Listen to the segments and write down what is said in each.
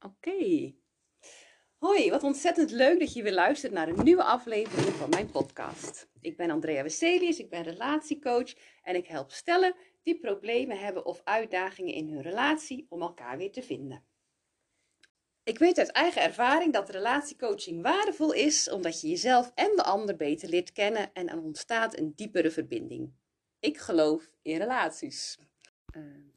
Oké. Hoi, wat ontzettend leuk dat je weer luistert naar een nieuwe aflevering van mijn podcast. Ik ben Andrea Wesselius, ik ben relatiecoach en ik help stellen die problemen hebben of uitdagingen in hun relatie om elkaar weer te vinden. Ik weet uit eigen ervaring dat relatiecoaching waardevol is omdat je jezelf en de ander beter leert kennen en er ontstaat een diepere verbinding. Ik geloof in relaties. Uh.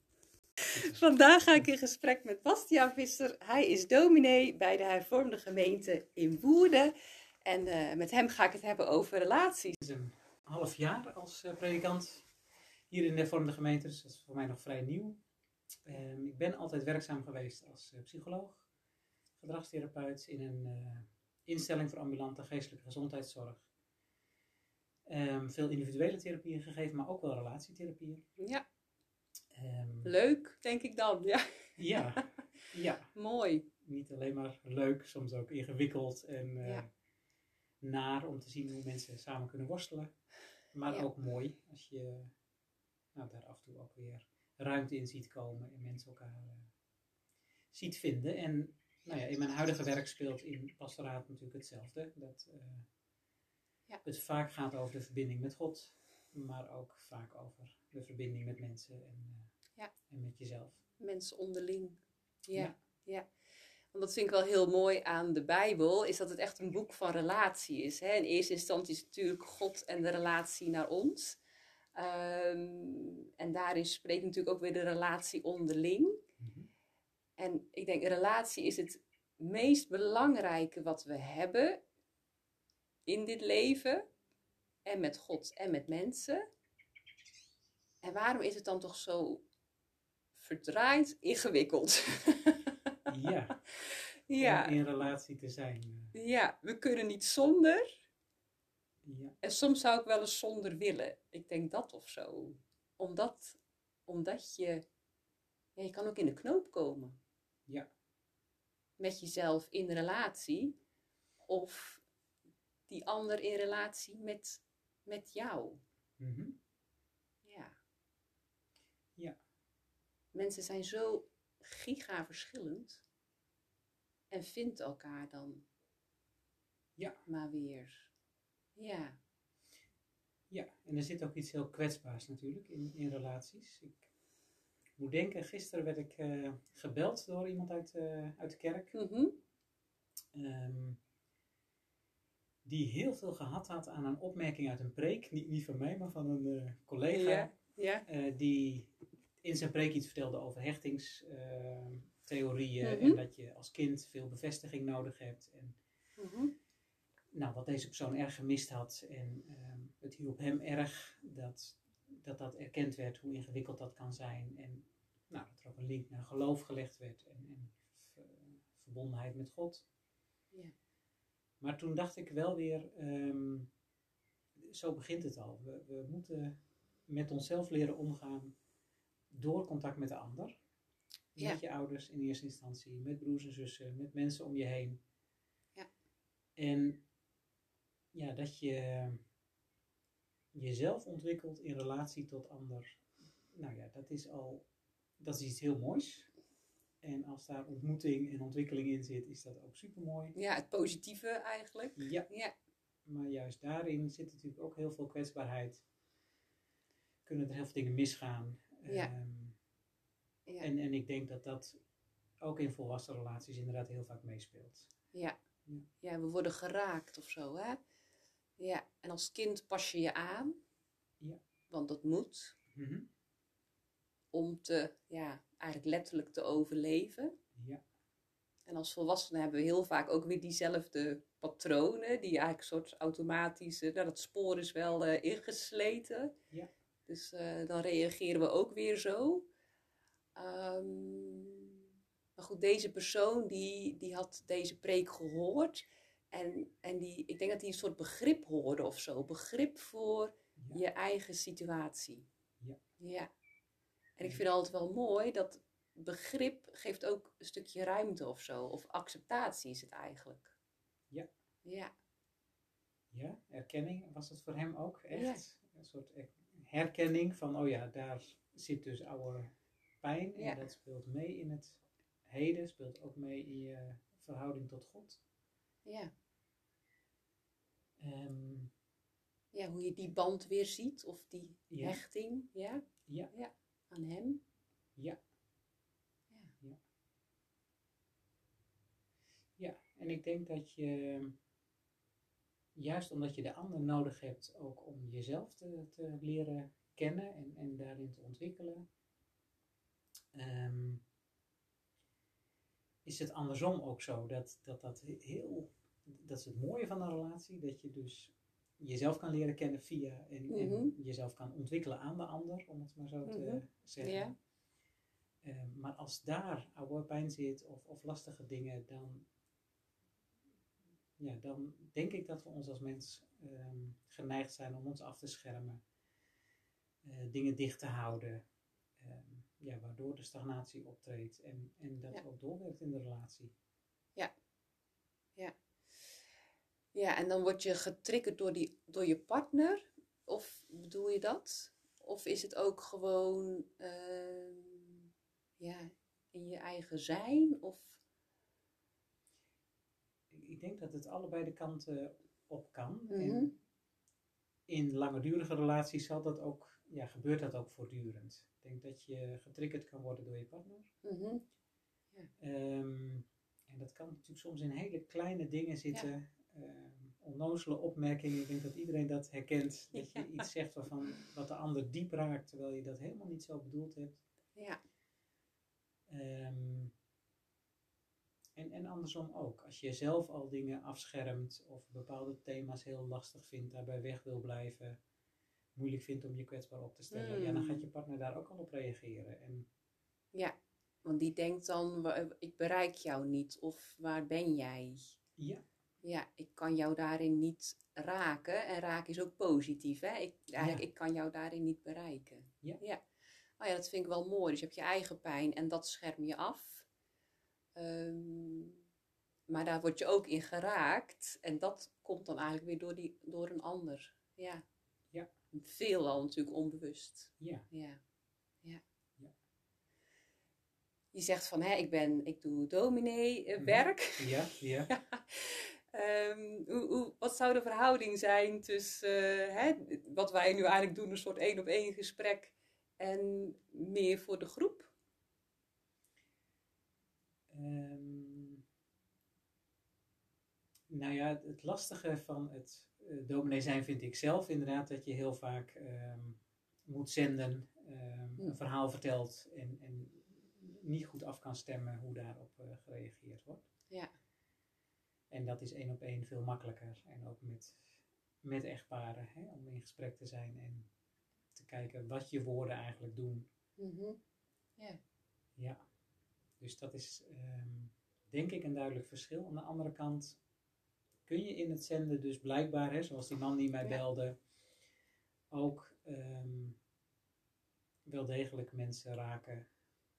Vandaag ga ik in gesprek met Bastiaan Visser. Hij is dominee bij de hervormde gemeente in Woerden. En uh, met hem ga ik het hebben over relaties. Het is een half jaar als uh, predikant hier in de hervormde gemeente, dus dat is voor mij nog vrij nieuw. Um, ik ben altijd werkzaam geweest als uh, psycholoog, gedragstherapeut in een instelling voor ambulante geestelijke gezondheidszorg. Um, veel individuele therapieën gegeven, maar ook wel relatietherapieën. Ja. Um, leuk, denk ik dan. Ja, ja, ja. mooi. Niet alleen maar leuk, soms ook ingewikkeld en uh, ja. naar om te zien hoe mensen samen kunnen worstelen. Maar ja. ook mooi als je nou, daar af en toe ook weer ruimte in ziet komen en mensen elkaar uh, ziet vinden. En nou ja, in mijn huidige werk speelt in pastoraat natuurlijk hetzelfde. Dat uh, ja. het vaak gaat over de verbinding met God, maar ook vaak over de verbinding met mensen en. En met jezelf. Mensen onderling. Ja, ja, ja. Want dat vind ik wel heel mooi aan de Bijbel, is dat het echt een boek van relatie is. Hè? In eerste instantie is het natuurlijk God en de relatie naar ons. Um, en daarin spreekt natuurlijk ook weer de relatie onderling. Mhm. En ik denk, relatie is het meest belangrijke wat we hebben in dit leven. En met God en met mensen. En waarom is het dan toch zo verdraaid ingewikkeld? Ja. ja. Om in relatie te zijn. Ja, we kunnen niet zonder. Ja. En soms zou ik wel eens zonder willen. Ik denk dat of zo. Omdat, omdat je... Ja, je kan ook in de knoop komen. Ja. Met jezelf in relatie. Of die ander in relatie met, met jou. Mhm. Ja. Mensen zijn zo giga verschillend. En vindt elkaar dan Ja. maar weer. Ja. Ja, en er zit ook iets heel kwetsbaars natuurlijk in, in relaties. Ik moet denken, gisteren werd ik uh, gebeld door iemand uit, uh, uit de kerk. Mhm. Um, die heel veel gehad had aan een opmerking uit een preek. Niet, niet van mij, maar van een uh, collega. Ja. ja. die in zijn preek iets vertelde over hechtingstheorieën. Mhm. En dat je als kind veel bevestiging nodig hebt. En Mhm. nou, wat deze persoon erg gemist had. En ehm, het hielp hem erg dat, dat dat erkend werd, hoe ingewikkeld dat kan zijn. En nou, dat er ook een link naar geloof gelegd werd en, en ver- verbondenheid met God. Ja. Maar toen dacht ik wel weer, ehm, zo begint het al. We, we moeten met onszelf leren omgaan door contact met de ander. Ja. Met je ouders in eerste instantie, met broers en zussen, met mensen om je heen. Ja. En ja, dat je jezelf ontwikkelt in relatie tot ander. Nou ja, dat is al, dat is iets heel moois. En als daar ontmoeting en ontwikkeling in zit, is dat ook super mooi. ja, het positieve eigenlijk. Ja, Ja. maar juist daarin zit natuurlijk ook heel veel kwetsbaarheid. Kunnen er heel veel dingen misgaan. Ja. Ehm, Ja. en, en ik denk dat dat ook in volwassen relaties inderdaad heel vaak meespeelt. Ja. Ja. ja, we worden geraakt of zo, hè? Ja, en als kind pas je je aan. Ja. Want dat moet. Mhm. Om te, ja, eigenlijk letterlijk te overleven. Ja, En als volwassenen hebben we heel vaak ook weer diezelfde patronen. Die eigenlijk een soort automatische, nou, dat spoor is wel eh, ingesleten. Ja. Dus eh, dan reageren we ook weer zo. Ehm, maar goed, deze persoon die, die had deze preek gehoord. En, en die, ik denk dat hij een soort begrip hoorde of zo. Begrip voor ja, je eigen situatie. Ja. ja. En ik vind het altijd wel mooi dat begrip geeft ook een stukje ruimte of zo. Of acceptatie is het eigenlijk. Ja. Ja. ja, erkenning was het voor hem ook echt. Een soort er- herkenning van, oh ja, daar zit dus oude pijn. Ja. En dat speelt mee in het heden speelt ook mee in je verhouding tot God. Ja. Ehm, ja, hoe je die band weer ziet of die Ja. hechting, ja, ja, aan hem. ja, Ja. ja. Ja, en ik denk dat je, juist omdat je de ander nodig hebt, ook om jezelf te, te leren kennen en, en daarin te ontwikkelen, ehm, is het andersom ook zo. Dat dat, dat heel, dat is het mooie van een relatie, dat je dus jezelf kan leren kennen via en, Mhm. en jezelf kan ontwikkelen aan de ander, om het maar zo te Mhm. zeggen. Ja. Ehm, maar als daar pijn zit of, of lastige dingen, dan, ja, dan denk ik dat we ons als mens ehm, geneigd zijn om ons af te schermen, eh, dingen dicht te houden, ehm, ja, waardoor de stagnatie optreedt en, en dat Ja. ook doorwerkt in de relatie. Ja, en dan word je getriggerd door, die, door je partner? Of bedoel je dat? Of is het ook gewoon ehm, ja, in je eigen zijn? Of, Ik- denk dat het allebei de kanten op kan. En in langdurige relaties zal dat ook, ja, gebeurt dat ook voortdurend. Ik denk dat je getriggerd kan worden door je partner. Mhm. Ehm, en dat kan natuurlijk soms in hele kleine dingen zitten. Ehm, onnozele opmerkingen. Ik denk dat iedereen dat herkent. Dat je Ja. iets zegt waarvan, wat de ander diep raakt, terwijl je dat helemaal niet zo bedoeld hebt. Ja, Ehm, en, en andersom ook. Als je zelf al dingen afschermt of bepaalde thema's heel lastig vindt, daarbij weg wil blijven, moeilijk vindt om je kwetsbaar op te stellen, ja, dan Mm. gaat je partner daar ook al op reageren. En ja. Want die denkt dan, wa- ik bereik jou niet. Of waar ben jij? ja, Ja, ik kan jou daarin niet raken. En raken is ook positief, hè? Ik, eigenlijk, Ja. ik kan jou daarin niet bereiken. Ja. ja. Oh ja, dat vind ik wel mooi. Dus je hebt je eigen pijn en dat scherm je af. Ehm, maar daar word je ook in geraakt. En dat komt dan eigenlijk weer door, die, door een ander. Ja. Ja. Veelal natuurlijk onbewust. ja, Ja. ja. Ja. Je zegt van, hè, ik, ben, ik doe dominee eh, Mhm. werk. ja, ja. Ehm, hoe, hoe, wat zou de verhouding zijn tussen eh, hè, wat wij nu eigenlijk doen, een soort één op één gesprek, en meer voor de groep? Ehm, nou ja, het lastige van het eh dominee zijn vind ik zelf inderdaad dat je heel vaak ehm, moet zenden, ehm, Hm. een verhaal vertelt en, en niet goed af kan stemmen hoe daarop eh, gereageerd wordt. Ja. En dat is één op één veel makkelijker. En ook met, met echtparen, hè, om in gesprek te zijn en te kijken wat je woorden eigenlijk doen. Ja. Ja, dus dat is ehm, denk ik een duidelijk verschil. Aan de andere kant kun je in het zenden dus blijkbaar, hè, zoals die man die mij Ja. belde, ook ehm, wel degelijk mensen raken.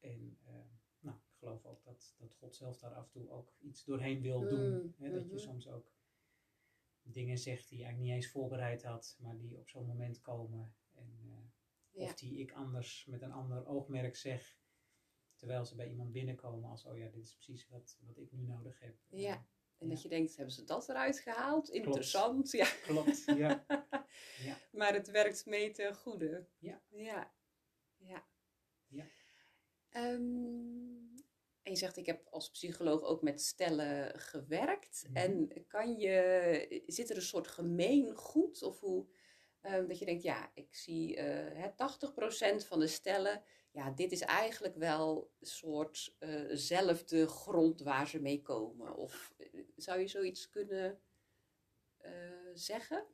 En ehm, nou, ik geloof ook dat, dat God zelf daar af en toe ook iets doorheen wil doen. Mm, Hè, dat je mhm. soms ook dingen zegt die je eigenlijk niet eens voorbereid had, maar die op zo'n moment komen. En, eh, Ja. of die ik anders met een ander oogmerk zeg, terwijl ze bij iemand binnenkomen als, oh ja, dit is precies wat, wat ik nu nodig heb. Ja. Eh, En Ja. dat je denkt, hebben ze dat eruit gehaald? Interessant, ja. klopt, ja. Ja. Maar het werkt mee ten goede. Ja. Ja. Ja. Ja. Ehm, en je zegt, ik heb als psycholoog ook met stellen gewerkt. Mhm. En kan je, zit er een soort gemeengoed? Of hoe, ehm, dat je denkt, ja, ik zie eh, hè, 80% van de stellen, ja, dit is eigenlijk wel een soort eh, zelfde grond waar ze mee komen. Of eh, zou je zoiets kunnen eh, zeggen?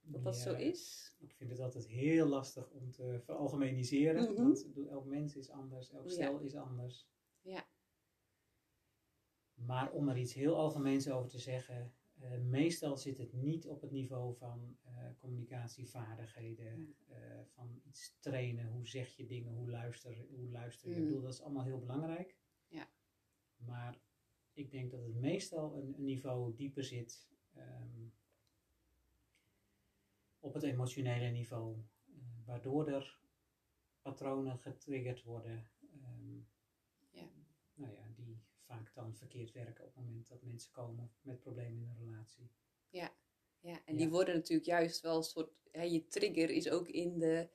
Dat dat zo is? Ik vind het altijd heel lastig om te veralgemeniseren, Mhm. want elk mens is anders, elk Ja. stel is anders. Ja. Maar om er iets heel algemeens over te zeggen, eh, meestal zit het niet op het niveau van eh, communicatievaardigheden, eh, van iets trainen, hoe zeg je dingen, hoe luister, hoe luister je. Ik Mm. bedoel, dat is allemaal heel belangrijk. Ja. Maar ik denk dat het meestal een, een niveau dieper zit ehm, op het emotionele niveau, waardoor er patronen getriggerd worden. ehm, Ja. Nou ja, die vaak dan verkeerd werken op het moment dat mensen komen met problemen in een relatie. Ja, ja. en Ja. die worden natuurlijk juist wel een soort, hè, je trigger is ook in de,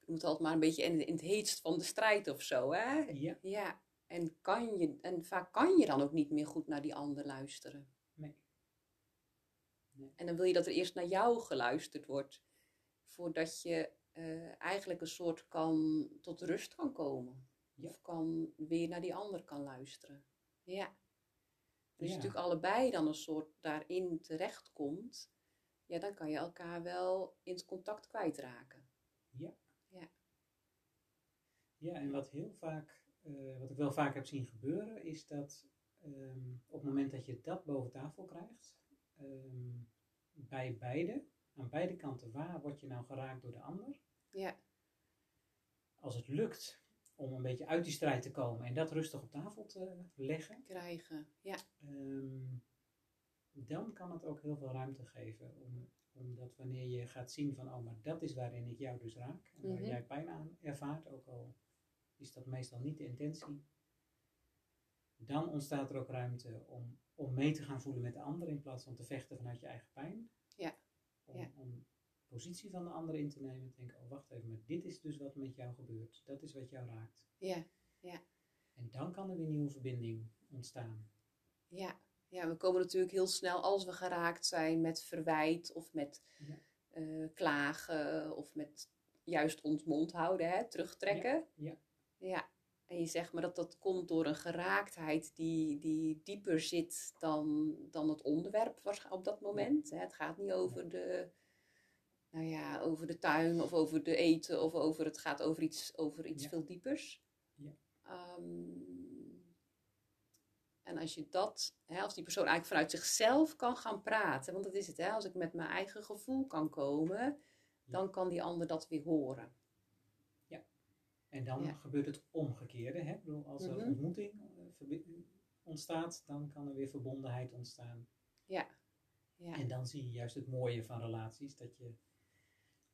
ik noem het altijd maar een beetje in, in het heetst van de strijd of zo, hè? Ja, Ja, en, kan je, en vaak kan je dan ook niet meer goed naar die ander luisteren. nee. nee. En dan wil je dat er eerst naar jou geluisterd wordt, voordat je eh, eigenlijk een soort kan, tot rust kan komen. Ja. Of kan, weer naar die ander kan luisteren. Ja. Als je natuurlijk allebei dan een soort daarin terechtkomt, ja, dan kan je elkaar wel in het contact kwijtraken. Ja. Ja. Ja, en wat heel vaak, eh, wat ik wel vaak heb zien gebeuren, is dat ehm, op het moment dat je dat boven tafel krijgt, ehm, bij beide, aan beide kanten, waar word je nou geraakt door de ander? Ja, Als het lukt om een beetje uit die strijd te komen en dat rustig op tafel te leggen, krijgen. Ja, ehm, dan kan het ook heel veel ruimte geven. Om, omdat wanneer je gaat zien van, oh, maar dat is waarin ik jou dus raak. En waar Mhm. jij pijn aan ervaart, ook al is dat meestal niet de intentie. Dan ontstaat er ook ruimte om, om mee te gaan voelen met de ander in plaats van te vechten vanuit je eigen pijn. Ja. Om, Ja. om positie van de ander in te nemen denken, oh wacht even, maar dit is dus wat met jou gebeurt. Dat is wat jou raakt. ja, En dan kan er weer nieuwe verbinding ontstaan. ja. Ja, we komen natuurlijk heel snel als we geraakt zijn met verwijt of met Ja. eh, klagen of met juist ons mond houden, hè, terugtrekken. Ja. Ja, en je zegt maar dat dat komt door een geraaktheid die, die dieper zit dan, dan het onderwerp op dat moment. Hè. Het gaat niet over de, nou ja, over de tuin of over de eten of over, het gaat over iets, over iets Ja. veel diepers. Ja. Ehm, en als je dat, hè, als die persoon eigenlijk vanuit zichzelf kan gaan praten, want dat is het, hè, als ik met mijn eigen gevoel kan komen, dan kan die ander dat weer horen. En dan Ja. gebeurt het omgekeerde. Hè? Ik bedoel, als er Mhm. ontmoeting eh, ontstaat, dan kan er weer verbondenheid ontstaan. Ja. En dan zie je juist het mooie van relaties. Dat je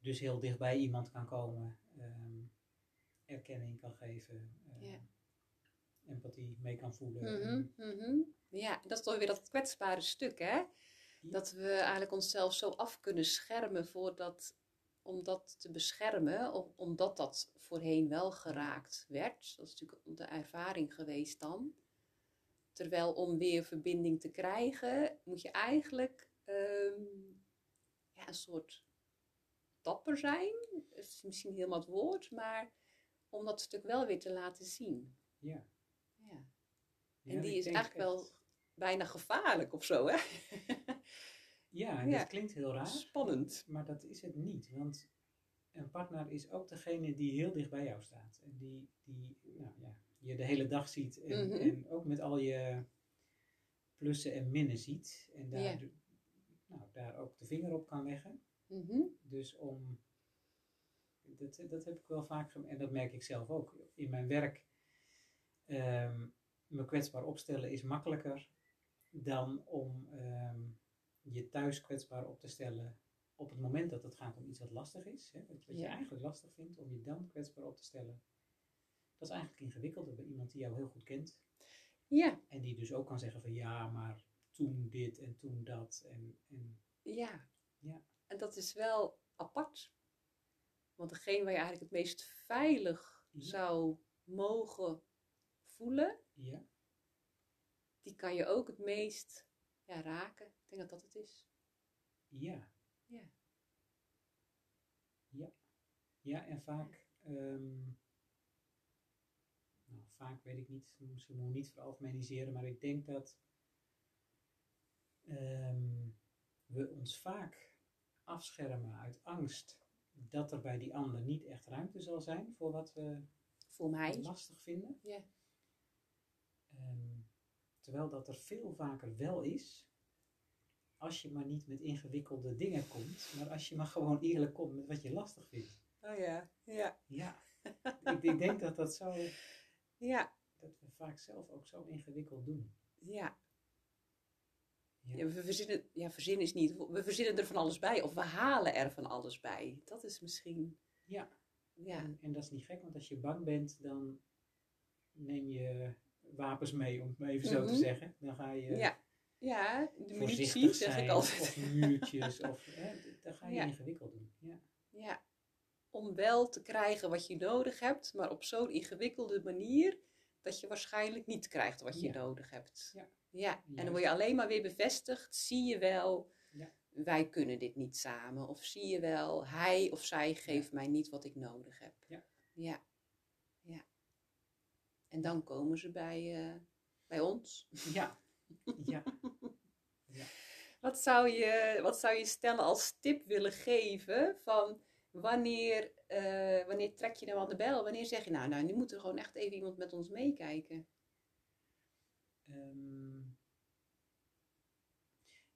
dus heel dichtbij iemand kan komen, ehm, erkenning kan geven, eh, Ja. empathie mee kan voelen. Mhm, mhm. Ja, dat is toch weer dat kwetsbare stuk, hè? Dat we eigenlijk onszelf zo af kunnen schermen voor dat, om dat te beschermen, om- omdat dat voorheen wel geraakt werd. Dat is natuurlijk de ervaring geweest dan. Terwijl om weer verbinding te krijgen, moet je eigenlijk ehm, ja, een soort dapper zijn. Dat is misschien helemaal het woord, maar om dat stuk wel weer te laten zien. Ja. Ja. Ja, En die is eigenlijk wel echt- bijna gevaarlijk of zo, hè? Ja, en Ja. dat klinkt heel raar. Spannend. Maar dat is het niet, want een partner is ook degene die heel dicht bij jou staat. En die, die nou, ja, je de hele dag ziet en, Mhm. en ook met al je plussen en minnen ziet. En daar, nou, daar ook de vinger op kan leggen. Mhm. Dus om, dat, dat heb ik wel vaak, en dat merk ik zelf ook. In mijn werk, ehm, me kwetsbaar opstellen is makkelijker dan om ehm, je thuis kwetsbaar op te stellen op het moment dat het gaat om iets wat lastig is. Hè, wat wat je eigenlijk lastig vindt, om je dan kwetsbaar op te stellen. Dat is eigenlijk ingewikkelder bij iemand die jou heel goed kent. Ja, En die dus ook kan zeggen van ja, maar toen dit en toen dat. En, en ja. Ja. En dat is wel apart. Want degene waar je eigenlijk het meest veilig Ja. zou mogen voelen, ja, die kan je ook het meest ja, raken. Ik denk dat dat het is. ja. Ja. Ja, ja en vaak, ehm, nou, vaak weet ik niet, misschien moet ik niet veralgemeniseren, maar ik denk dat ehm, we ons vaak afschermen uit angst dat er bij die ander niet echt ruimte zal zijn voor wat we Voor mij. lastig vinden. Ja. Ehm, terwijl dat er veel vaker wel is, als je maar niet met ingewikkelde dingen komt, maar als je maar gewoon eerlijk komt met wat je lastig vindt. Oh ja, ja. Ja, ik, ik denk dat dat zo, Ja, dat we vaak zelf ook zo ingewikkeld doen. ja. Ja. We verzinnen, ja, verzinnen is niet. We verzinnen er van alles bij. Of we halen er van alles bij. Dat is misschien. Ja. Ja. En, en dat is niet gek, want als je bang bent, dan neem je wapens mee, om het maar even zo te Mhm. zeggen. Dan ga je Ja, ja de munitie, zeg ik altijd. of muurtjes, of hè, dan ga je Ja. ingewikkeld doen. Ja. Ja, om wel te krijgen wat je nodig hebt, maar op zo'n ingewikkelde manier dat je waarschijnlijk niet krijgt wat je Ja. nodig hebt. Ja. Ja. En dan word je alleen maar weer bevestigd, zie je wel, Ja. wij kunnen dit niet samen. Of zie je wel, hij of zij geeft mij niet wat ik nodig heb. Ja. Ja. ja. En dan komen ze bij, eh, bij ons. Ja. ja. Wat zou, je, wat zou je stellen als tip willen geven van wanneer, eh, wanneer trek je nou aan de bel? Wanneer zeg je nou, nou, nu moet er gewoon echt even iemand met ons meekijken? Ehm,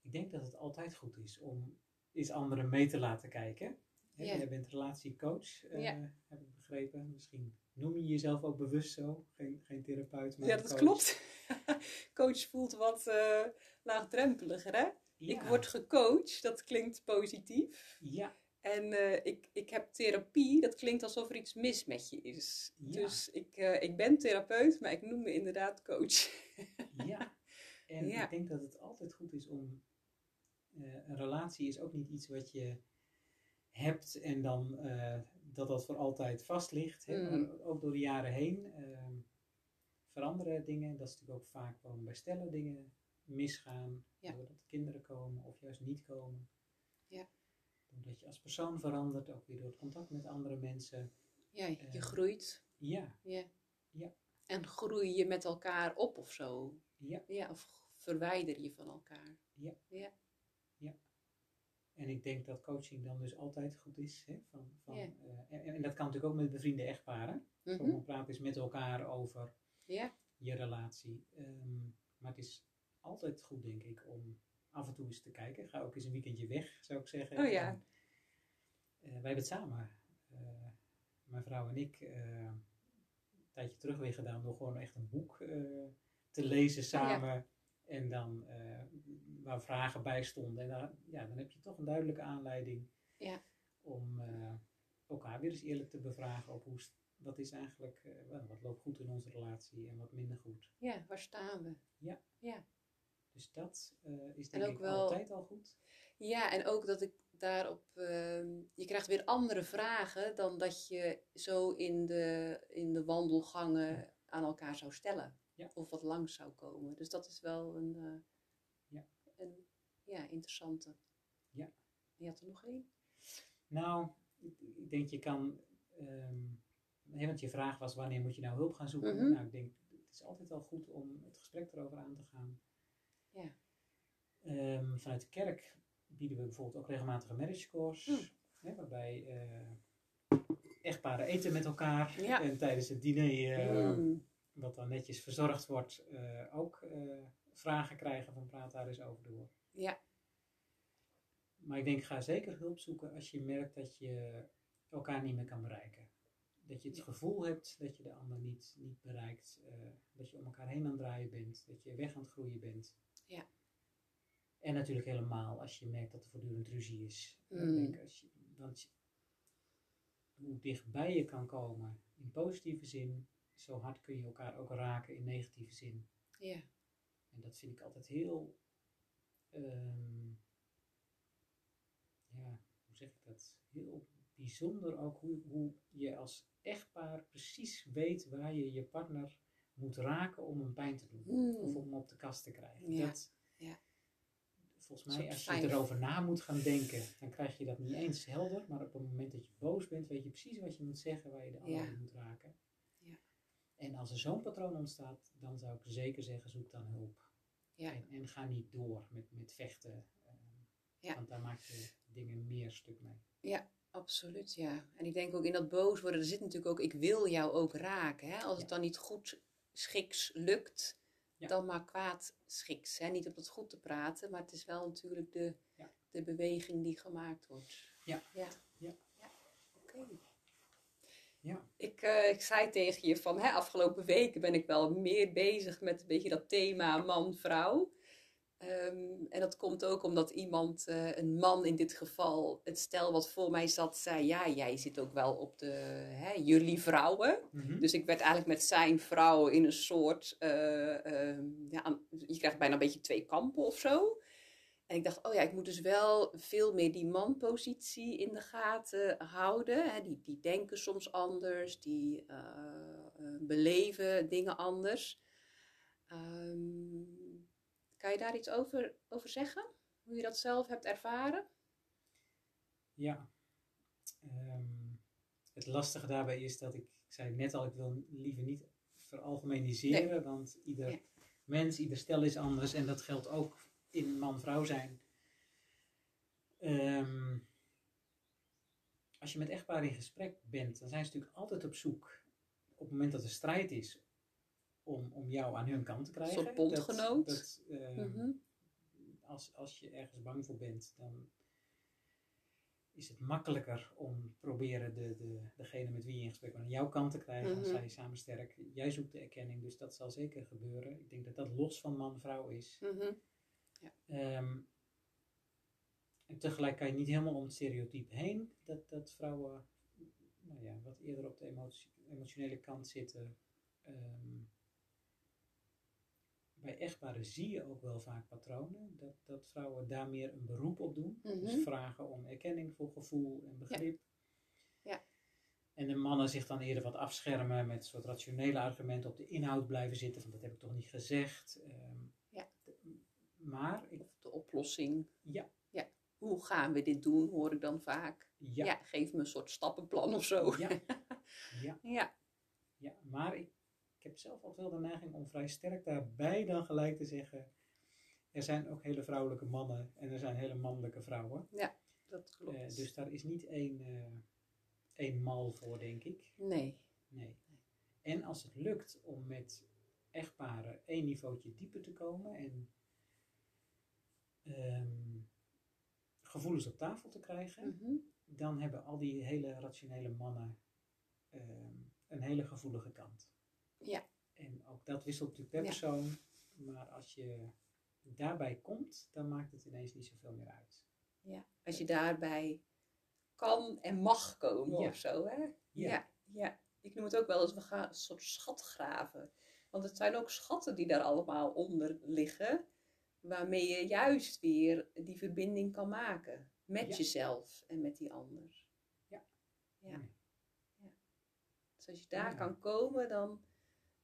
ik denk dat het altijd goed is om eens anderen mee te laten kijken. Hè, Ja. Jij bent relatiecoach, eh, Ja. heb ik begrepen. Misschien noem je jezelf ook bewust zo. Geen, geen therapeut, maar ja, dat coach. klopt. Coach voelt wat eh, laagdrempeliger, hè? Ik word gecoacht, dat klinkt positief. Ja, En eh, ik, ik heb therapie, dat klinkt alsof er iets mis met je is. Ja. Dus ik, eh, ik ben therapeut, maar ik noem me inderdaad coach. ja. En Ja. ik denk dat het altijd goed is om... eh, een relatie is ook niet iets wat je hebt en dan dat dat voor altijd vast ligt. Hè? Mm. Maar ook door de jaren heen ehm, veranderen dingen. Dat is natuurlijk ook vaak waarom bij stellen dingen misgaan. Ja. Doordat kinderen komen of juist niet komen. Ja. Doordat je als persoon verandert, ook weer door het contact met andere mensen. Ja, je Eh. groeit. Ja, Ja. Ja. En groei je met elkaar op of zo? ja. Ja, of verwijder je van elkaar? Ja. Ja. En ik denk dat coaching dan dus altijd goed is. Hè? Van, van, Ja. eh, en, en dat kan natuurlijk ook met bevriende echtparen. Mhm. Gewoon praten is met elkaar over Ja. je relatie. Ehm, maar het is altijd goed, denk ik, om af en toe eens te kijken. Ga ook eens een weekendje weg, zou ik zeggen. Oh ja. En, eh, wij hebben het samen, eh, mijn vrouw en ik, eh, een tijdje terug weer gedaan door gewoon echt een boek te lezen samen. En dan waar vragen bij stonden. En dan, ja, dan heb je toch een duidelijke aanleiding Ja. om elkaar weer eens eerlijk te bevragen op hoe, wat is eigenlijk, wel, wat loopt goed in onze relatie en wat minder goed. Ja, waar staan we? Dus dat eh, is En denk ik wel- altijd al goed. Ja, en ook dat ik daarop. ehm, je krijgt weer andere vragen dan dat je zo in de, in de wandelgangen aan elkaar zou stellen. Ja. Of wat langs zou komen. Dus dat is wel een. eh, Ja. een ja, interessante. Ja. Je had er nog één? Nou, ik, denk je kan, hè, want je vraag was wanneer moet je nou hulp gaan zoeken. Mhm. Nou, ik denk het is altijd al goed om het gesprek erover aan te gaan. Ja. Ehm, vanuit de kerk bieden we bijvoorbeeld ook regelmatige marriage course, Hmm. hè, waarbij eh, echtparen eten met elkaar Ja. en tijdens het diner, eh, Mm. wat dan netjes verzorgd wordt, eh, ook vragen krijgen van praat daar eens over door. Ja. Maar ik denk, ga zeker hulp zoeken als je merkt dat je elkaar niet meer kan bereiken. Dat je het gevoel hebt dat je de ander niet, niet bereikt. dat je om elkaar heen aan het draaien bent. Dat je weg aan het groeien bent. Ja. En natuurlijk helemaal als je merkt dat er voortdurend ruzie is. Mm. denk als je, want hoe dichtbij je kan komen in positieve zin, zo hard kun je elkaar ook raken in negatieve zin. Ja. En dat vind ik altijd heel. ehm, ja, hoe zeg ik dat? Heel bijzonder ook hoe, hoe je als echtpaar precies weet waar je je partner moet raken om hem pijn te doen. Mm. Of om hem op de kast te krijgen. Ja, Dat, ja. Volgens Een mij, als je erover na moet gaan denken, dan krijg je dat niet eens helder. Maar op het moment dat je boos bent, weet je precies wat je moet zeggen, waar je de ander Ja. moet raken. Ja. En als er zo'n patroon ontstaat, dan zou ik zeker zeggen, zoek dan hulp. Ja. En, en ga niet door met, met vechten. Ja. Want daar maak je dingen meer stuk mee. Absoluut, ja. En ik denk ook in dat boos worden, er zit natuurlijk ook, ik wil jou ook raken. Hè? Als het Ja. dan niet goed schiks lukt, Ja. dan maar kwaad schiks. Hè? Niet om het goed te praten, maar het is wel natuurlijk de, Ja. de beweging die gemaakt wordt. Ja. Ja. Ja. Oké. Ja. Ik, eh, ik zei tegen je van, hè, afgelopen weken ben ik wel meer bezig met een beetje dat thema man-vrouw. Ehm, en dat komt ook omdat iemand, eh, een man in dit geval, het stel wat voor mij zat, zei: Ja, jij zit ook wel op de, hè, jullie vrouwen. Mhm. Dus ik werd eigenlijk met zijn vrouw in een soort, eh, ehm, ja, je krijgt bijna een beetje twee kampen of zo. En ik dacht, oh ja, ik moet dus wel veel meer die manpositie in de gaten houden. Hè. Die, die denken soms anders, die eh, beleven dingen anders. Ehm, kan je daar iets over, over zeggen? Hoe je dat zelf hebt ervaren? Ja. Ehm, het lastige daarbij is dat ik, ik zei net al, ik wil liever niet veralgemeniseren, want ieder Ja. mens, ieder stel is anders en dat geldt ook in man-vrouw zijn. Ehm, als je met echtparen in gesprek bent, dan zijn ze natuurlijk altijd op zoek, op het moment dat er strijd is, om, om jou aan hun kant te krijgen. soort bondgenoot. Dat, dat, ehm, Mhm. als, als je ergens bang voor bent, dan is het makkelijker om proberen de, de, degene met wie je in gesprek bent aan jouw kant te krijgen. Dan Mhm. sta je samen sterk. Jij zoekt de erkenning, dus dat zal zeker gebeuren. Ik denk dat dat los van man-vrouw is. Mhm. Ehm, en tegelijk kan je niet helemaal om het stereotype heen dat, dat vrouwen nou ja, wat eerder op de emotie, emotionele kant zitten. Ehm, bij echtparen zie je ook wel vaak patronen dat, dat vrouwen daar meer een beroep op doen. Mhm. Dus vragen om erkenning voor gevoel en begrip. Ja. En de mannen zich dan eerder wat afschermen met een soort rationele argumenten op de inhoud blijven zitten. Van dat heb ik toch niet gezegd. Ehm, Ja. Maar ik, Of de oplossing. ja, Hoe gaan we dit doen, hoor ik dan vaak. ja, Ja, geef me een soort stappenplan of zo. ja, ja, Ja. ja. Maar ik heb zelf altijd wel de neiging om vrij sterk daarbij dan gelijk te zeggen. Er zijn ook hele vrouwelijke mannen en er zijn hele mannelijke vrouwen. dat klopt. Eh, dus daar is niet één, eh, één mal voor, denk ik. nee. Nee. En als het lukt om met echtparen één niveautje dieper te komen en ehm, gevoelens op tafel te krijgen, Mhm. dan hebben al die hele rationele mannen ehm, een hele gevoelige kant. Ja. En ook dat wisselt natuurlijk per persoon, maar als je daarbij komt, dan maakt het ineens niet zoveel meer uit. ja. Als je daarbij kan en mag komen Ja. of zo, hè? Ja. ja. ja. Ik noem het ook wel eens, we gaan een soort schat graven. Want het zijn ook schatten die daar allemaal onder liggen. Waarmee je juist weer die verbinding kan maken. Met Ja. jezelf en met die ander. Ja. ja. Ja. Dus als je daar kan komen, dan,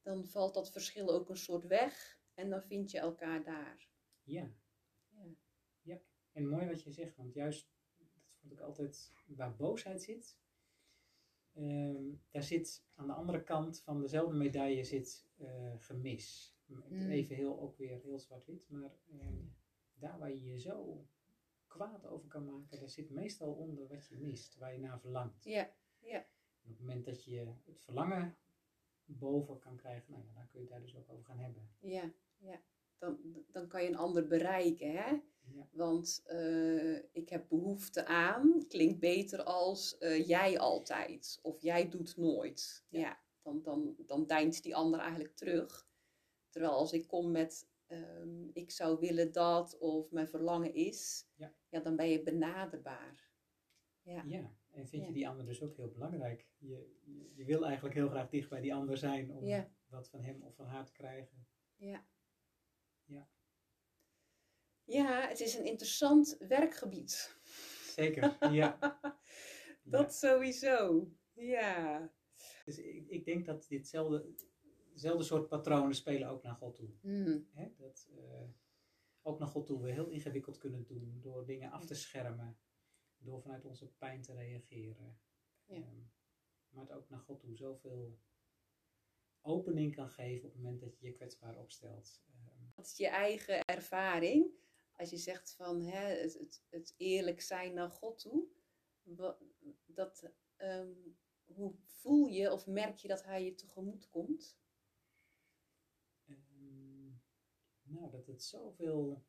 dan valt dat verschil ook een soort weg. En dan vind je elkaar daar. Ja. Ja. En mooi wat je zegt, want juist, dat vond ik altijd, waar boosheid zit, ehm, daar zit aan de andere kant van dezelfde medaille zit eh, gemis. Mm. Even heel, ook weer heel zwart-wit, maar ehm, daar waar je je zo kwaad over kan maken, daar zit meestal onder wat je mist, waar je naar verlangt. Ja, En op het moment dat je het verlangen boven kan krijgen, nou ja, dan kun je het daar dus ook over gaan hebben. ja, ja. Dan, dan kan je een ander bereiken, hè? Ja, Want eh, ik heb behoefte aan, klinkt beter als eh, jij altijd of jij doet nooit. Ja, Ja. dan, dan, dan deint die ander eigenlijk terug. Terwijl als ik kom met ehm, ik zou willen dat of mijn verlangen is, Ja. dan ben je benaderbaar. Ja, Ja, en vind Ja. je die ander dus ook heel belangrijk. Je, je, je wil eigenlijk heel graag dicht bij die ander zijn om Ja. wat van hem of van haar te krijgen. ja. Ja. Ja, het is een interessant werkgebied. Zeker, ja. Dat sowieso. Ja. Dus ik, ik denk dat ditzelfde hetzelfde soort patronen spelen ook naar God toe. Hmm. Hè? Dat eh, ook naar God toe we heel ingewikkeld kunnen doen door dingen af te schermen, door vanuit onze pijn te reageren. Ja. Ehm, maar het ook naar God toe zoveel opening kan geven op het moment dat je je kwetsbaar opstelt. Ehm, Wat is je eigen ervaring? Als je zegt van hè, het, het, het eerlijk zijn naar God toe. Wat, dat, ehm, hoe voel je of merk je dat hij je tegemoet komt? Ehm, nou, dat het zoveel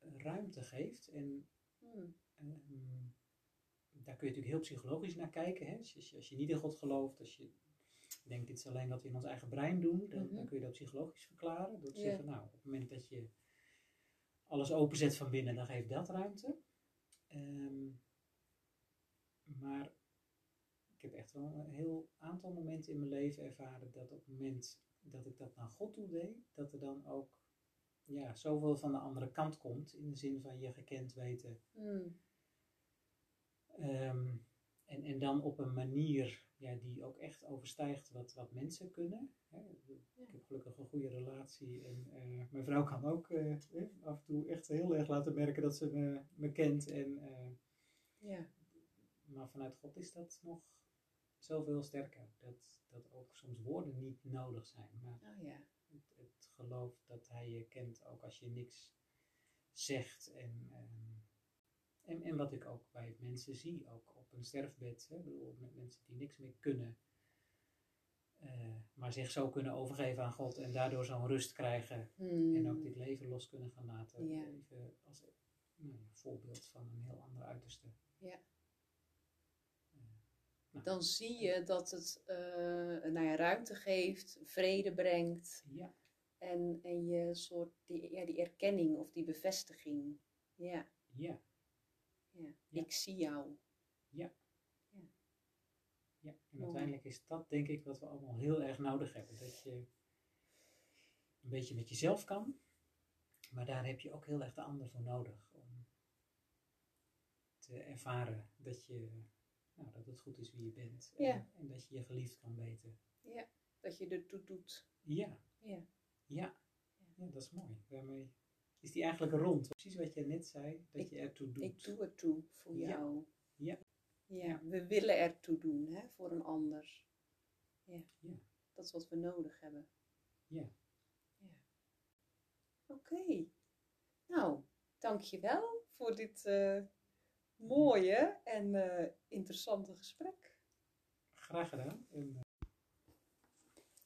ruimte geeft. En Hmm. ehm, daar kun je natuurlijk heel psychologisch naar kijken. Hè? Als, je, als je niet in God gelooft, als je denkt dit is alleen wat we in ons eigen brein doen, dan, Mhm. dan kun je dat psychologisch verklaren. Door te Ja. zeggen, nou, op het moment dat je alles openzet van binnen, dan geeft dat ruimte. Ehm, maar ik heb echt wel een heel aantal momenten in mijn leven ervaren dat op het moment dat ik dat naar God toe deed, dat er dan ook ja, zoveel van de andere kant komt. In de zin van je gekend weten. Mm. Ehm, en, en dan op een manier ja, die ook echt overstijgt wat, wat mensen kunnen. Hè. Ik heb gelukkig een goede relatie en uh, mijn vrouw kan ook uh, af en toe echt heel erg laten merken dat ze me, me kent. En, uh, ja. Maar vanuit God is dat nog zoveel sterker. Dat, dat ook soms woorden niet nodig zijn. Maar Oh ja. het, het geloof dat hij je kent, ook als je niks zegt. En, ehm, en, en wat ik ook bij mensen zie, ook op een sterfbed, hè, bedoel, met mensen die niks meer kunnen, uh, maar zich zo kunnen overgeven aan God en daardoor zo'n rust krijgen Mm. en ook dit leven los kunnen gaan laten. Ja. Even als nou, een voorbeeld van een heel ander uiterste. Ja. Eh, nou, Dan zie je dat het eh, nou ja, ruimte geeft, vrede brengt. ja, En, en je soort die, ja, die erkenning of die bevestiging. Ja, ja, ja. Ja. ik zie jou. ja. En Mooi. uiteindelijk is dat denk ik wat we allemaal heel erg nodig hebben. Dat je een beetje met jezelf kan, maar daar heb je ook heel erg de ander voor nodig. Om te ervaren dat, je, nou, dat het goed is wie je bent. En, Ja. en dat je je geliefd kan weten. Ja, dat je ertoe doet. Ja, Ja. ja. Ja, dat is mooi. Daarmee is die eigenlijk rond. Precies wat je net zei, dat Ik- je ertoe doet. Ik doe ertoe voor Ja. jou. Ja. Ja, we willen ertoe doen hè, voor een ander. Ja. Ja. Dat is wat we nodig hebben. Ja. ja. Oké. Nou, dankjewel voor dit eh, mooie en eh, interessante gesprek. Graag gedaan. En, eh,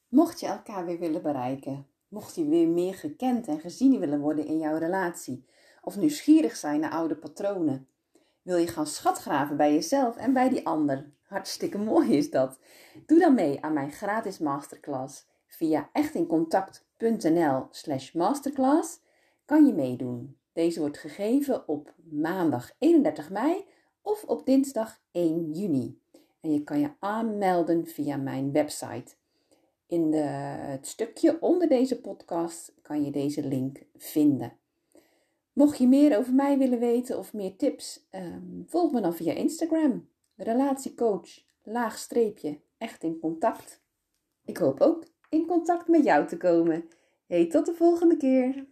Mocht je elkaar weer willen bereiken, mocht je weer meer gekend en gezien willen worden in jouw relatie, of nieuwsgierig zijn naar oude patronen, wil je gaan schatgraven bij jezelf en bij die ander. Hartstikke mooi is dat. Doe dan mee aan mijn gratis masterclass. Via echtincontact.nl slash masterclass kan je meedoen. Deze wordt gegeven op maandag 31 mei of op dinsdag 1 juni. En je kan je aanmelden via mijn website. In het stukje onder deze podcast kan je deze link vinden. Mocht je meer over mij willen weten of meer tips, ehm, volg me dan via Instagram. Relatiecoach, laagstreepje, echt in contact. Ik hoop ook in contact met jou te komen. Hey, tot de volgende keer.